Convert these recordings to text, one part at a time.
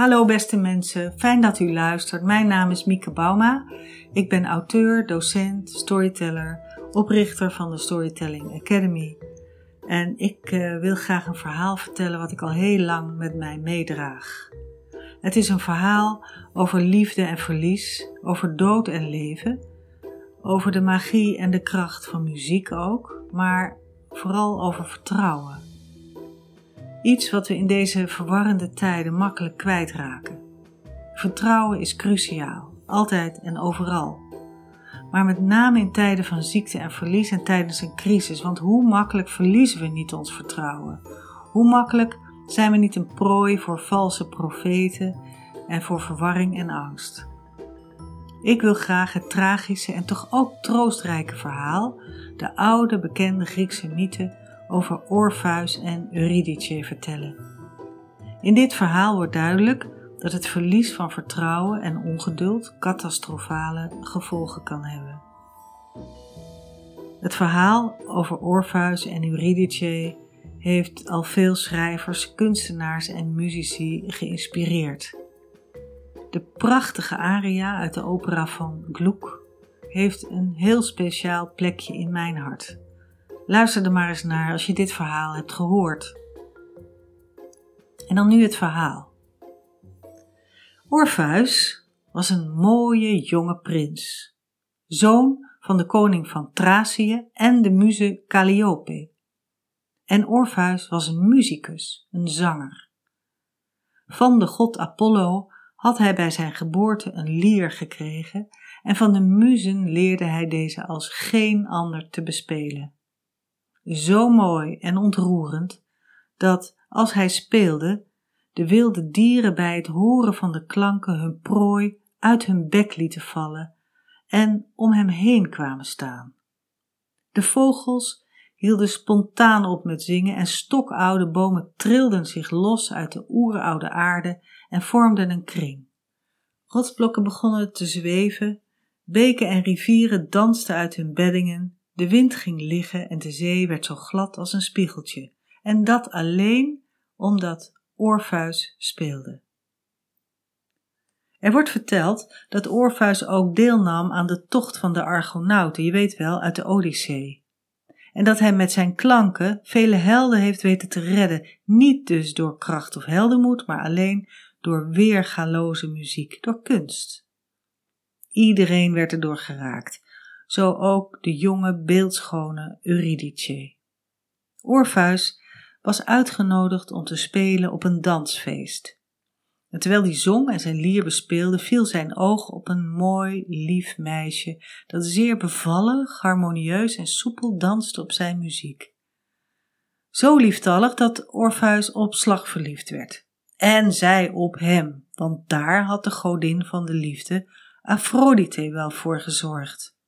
Hallo beste mensen, fijn dat u luistert. Mijn naam is Mieke Bauma. Ik ben auteur, docent, storyteller, oprichter van de Storytelling Academy. En ik uh, wil graag een verhaal vertellen wat ik al heel lang met mij meedraag. Het is een verhaal over liefde en verlies, over dood en leven, over de magie en de kracht van muziek ook, maar vooral over vertrouwen. Iets wat we in deze verwarrende tijden makkelijk kwijtraken. Vertrouwen is cruciaal, altijd en overal. Maar met name in tijden van ziekte en verlies en tijdens een crisis, want hoe makkelijk verliezen we niet ons vertrouwen? Hoe makkelijk zijn we niet een prooi voor valse profeten en voor verwarring en angst? Ik wil graag het tragische en toch ook troostrijke verhaal, de oude bekende Griekse mythe over Orpheus en Eurydice vertellen. In dit verhaal wordt duidelijk dat het verlies van vertrouwen en ongeduld catastrofale gevolgen kan hebben. Het verhaal over Orpheus en Eurydice heeft al veel schrijvers, kunstenaars en muzici geïnspireerd. De prachtige aria uit de opera van Gluck heeft een heel speciaal plekje in mijn hart. Luister er maar eens naar als je dit verhaal hebt gehoord. En dan nu het verhaal. Orpheus was een mooie jonge prins, zoon van de koning van Thracië en de muze Calliope. En Orpheus was een muzikus, een zanger. Van de god Apollo had hij bij zijn geboorte een lier gekregen en van de muzen leerde hij deze als geen ander te bespelen. Zo mooi en ontroerend dat, als hij speelde, de wilde dieren bij het horen van de klanken hun prooi uit hun bek lieten vallen en om hem heen kwamen staan. De vogels hielden spontaan op met zingen en stokoude bomen trilden zich los uit de oeroude aarde en vormden een kring. Rotsblokken begonnen te zweven, beken en rivieren dansten uit hun beddingen, de wind ging liggen en de zee werd zo glad als een spiegeltje, en dat alleen omdat Orpheus speelde. Er wordt verteld dat Orpheus ook deelnam aan de tocht van de Argonauten, je weet wel, uit de Odyssee. En dat hij met zijn klanken vele helden heeft weten te redden, niet dus door kracht of heldenmoed, maar alleen door weergaloze muziek, door kunst. Iedereen werd erdoor geraakt, zo ook de jonge beeldschone Eurydice. Orpheus was uitgenodigd om te spelen op een dansfeest. En terwijl hij zong en zijn lier bespeelde, viel zijn oog op een mooi, lief meisje dat zeer bevallig, harmonieus en soepel danste op zijn muziek. Zo lieftallig dat Orpheus op slag verliefd werd. En zij op hem, want daar had de godin van de liefde, Aphrodite, wel voor gezorgd.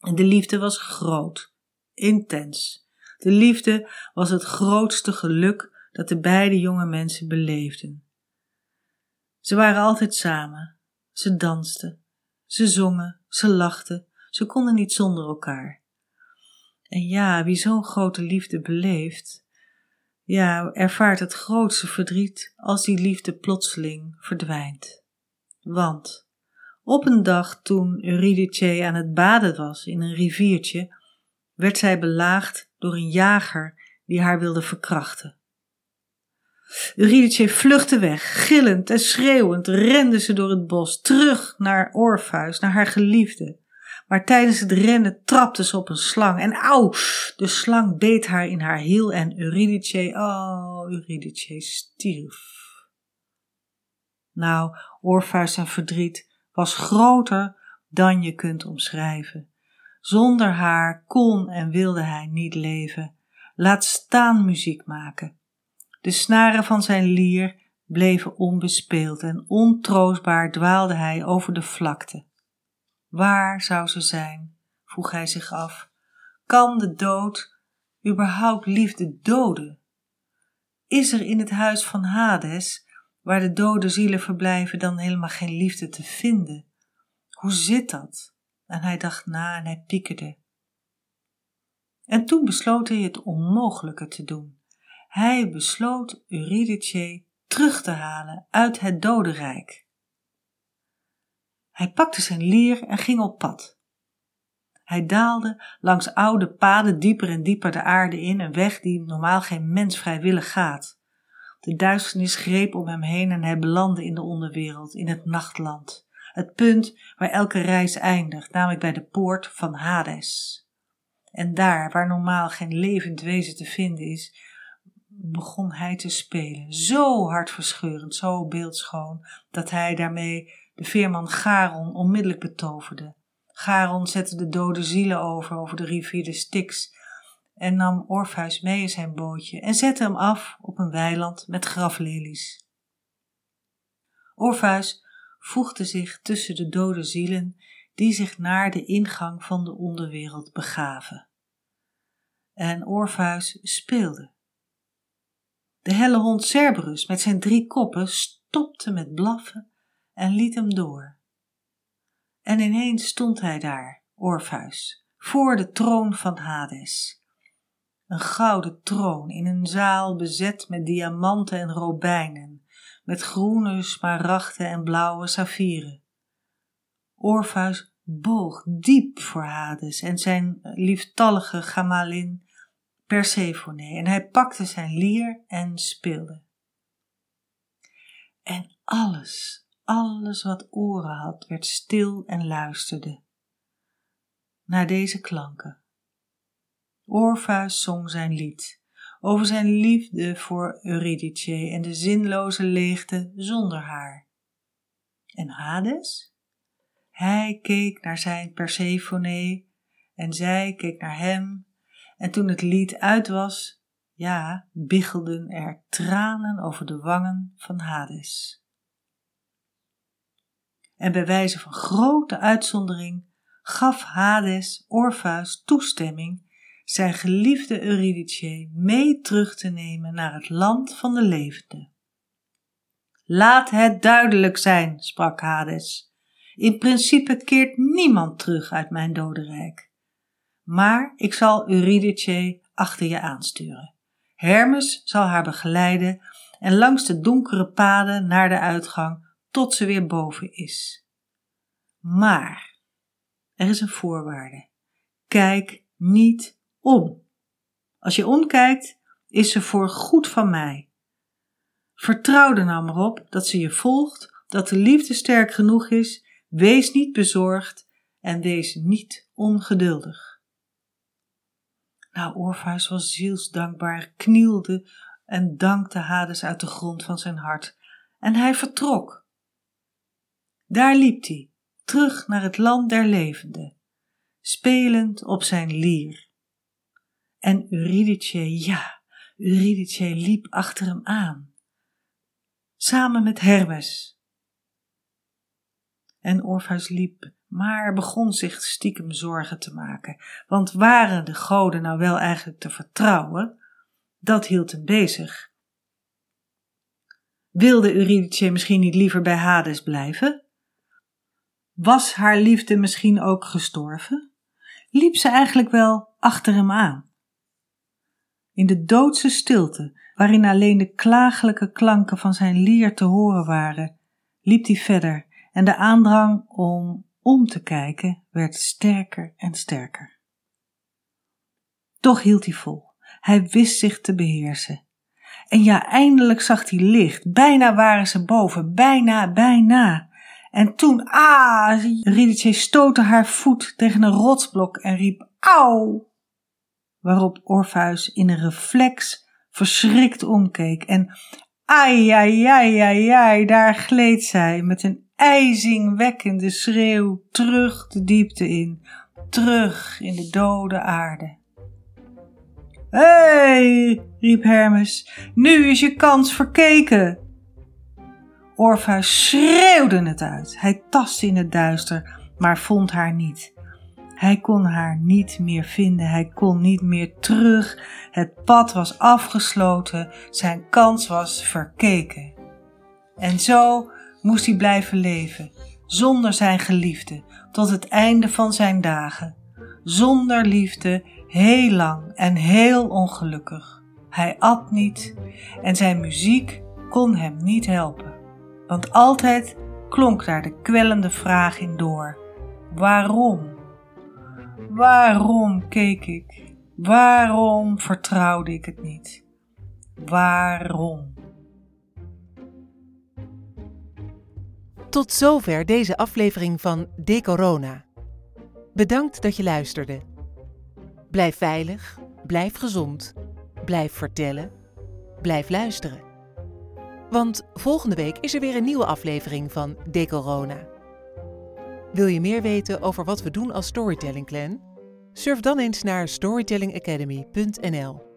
En de liefde was groot, intens. De liefde was het grootste geluk dat de beide jonge mensen beleefden. Ze waren altijd samen, ze dansten, ze zongen, ze lachten, ze konden niet zonder elkaar. En ja, wie zo'n grote liefde beleeft, ja, ervaart het grootste verdriet als die liefde plotseling verdwijnt. Want op een dag toen Eurydice aan het baden was in een riviertje, werd zij belaagd door een jager die haar wilde verkrachten. Eurydice vluchtte weg, gillend en schreeuwend rende ze door het bos, terug naar Orpheus, naar haar geliefde. Maar tijdens het rennen trapte ze op een slang en auw, de slang beet haar in haar hiel en Eurydice, oh, Eurydice stierf. Nou, Orpheus zijn verdriet was groter dan je kunt omschrijven. Zonder haar kon en wilde hij niet leven, laat staan muziek maken. De snaren van zijn lier bleven onbespeeld en ontroostbaar dwaalde hij over de vlakte. Waar zou ze zijn? vroeg hij zich af. Kan de dood überhaupt liefde doden? Is er in het huis van Hades, waar de dode zielen verblijven, dan helemaal geen liefde te vinden? Hoe zit dat? En hij dacht na en hij piekerde. En toen besloot hij het onmogelijke te doen. Hij besloot Eurydice terug te halen uit het dodenrijk. Hij pakte zijn lier en ging op pad. Hij daalde langs oude paden dieper en dieper de aarde in, een weg die normaal geen mens vrijwillig gaat. De duisternis greep om hem heen en hij belandde in de onderwereld, in het nachtland. Het punt waar elke reis eindigt, namelijk bij de poort van Hades. En daar, waar normaal geen levend wezen te vinden is, begon hij te spelen. Zo hartverscheurend, zo beeldschoon, dat hij daarmee de veerman Garon onmiddellijk betoverde. Garon zette de dode zielen over, over de rivier de Styx, en nam Orpheus mee in zijn bootje en zette hem af op een weiland met graflelies. Orpheus voegde zich tussen de dode zielen die zich naar de ingang van de onderwereld begaven. En Orpheus speelde. De helle hond Cerberus met zijn drie koppen stopte met blaffen en liet hem door. En ineens stond hij daar, Orpheus, voor de troon van Hades. Een gouden troon in een zaal bezet met diamanten en robijnen, met groene smaragden en blauwe saffieren. Orpheus boog diep voor Hades en zijn lieftallige gamalin Persephone en hij pakte zijn lier en speelde. En alles, alles wat oren had, werd stil en luisterde naar deze klanken. Orpheus zong zijn lied over zijn liefde voor Eurydice en de zinloze leegte zonder haar. En Hades? Hij keek naar zijn Persephone en zij keek naar hem en toen het lied uit was, ja, biggelden er tranen over de wangen van Hades. En bij wijze van grote uitzondering gaf Hades Orpheus toestemming zijn geliefde Eurydice mee terug te nemen naar het land van de levenden. Laat het duidelijk zijn, sprak Hades. In principe keert niemand terug uit mijn dodenrijk. Maar ik zal Eurydice achter je aansturen. Hermes zal haar begeleiden en langs de donkere paden naar de uitgang tot ze weer boven is. Maar er is een voorwaarde. Kijk niet Als je omkijkt, is ze voor goed van mij. Vertrouw er nou maar op dat ze je volgt, dat de liefde sterk genoeg is. Wees niet bezorgd en wees niet ongeduldig. Nou, Orpheus was zielsdankbaar, knielde en dankte Hades uit de grond van zijn hart. En hij vertrok. Daar liep hij, terug naar het land der levenden, spelend op zijn lier. En Eurydice, ja, Eurydice liep achter hem aan, samen met Hermes. En Orpheus liep, maar begon zich stiekem zorgen te maken, want waren de goden nou wel eigenlijk te vertrouwen? Dat hield hem bezig. Wilde Eurydice misschien niet liever bij Hades blijven? Was haar liefde misschien ook gestorven? Liep ze eigenlijk wel achter hem aan? In de doodse stilte, waarin alleen de klagelijke klanken van zijn lier te horen waren, liep hij verder en de aandrang om om te kijken werd sterker en sterker. Toch hield hij vol. Hij wist zich te beheersen. En ja, eindelijk zag hij licht. Bijna waren ze boven. Bijna, bijna. En toen, ah, Ridice stootte haar voet tegen een rotsblok en riep, auw! Waarop Orpheus in een reflex verschrikt omkeek en ai, ai, ai, ai, ai, daar gleed zij met een ijzingwekkende schreeuw terug de diepte in, terug in de dode aarde. Hé, hey, riep Hermes, nu is je kans verkeken. Orpheus schreeuwde het uit. Hij tastte in het duister, maar vond haar niet. Hij kon haar niet meer vinden, hij kon niet meer terug. Het pad was afgesloten, zijn kans was verkeken. En zo moest hij blijven leven, zonder zijn geliefde, tot het einde van zijn dagen. Zonder liefde, heel lang en heel ongelukkig. Hij at niet en zijn muziek kon hem niet helpen, want altijd klonk daar de kwellende vraag in door: waarom? Waarom keek ik? Waarom vertrouwde ik het niet? Waarom? Tot zover deze aflevering van De Corona. Bedankt dat je luisterde. Blijf veilig, blijf gezond, blijf vertellen, blijf luisteren. Want volgende week is er weer een nieuwe aflevering van De Corona. Wil je meer weten over wat we doen als Storytelling Clan? Surf dan eens naar storytellingacademy.nl.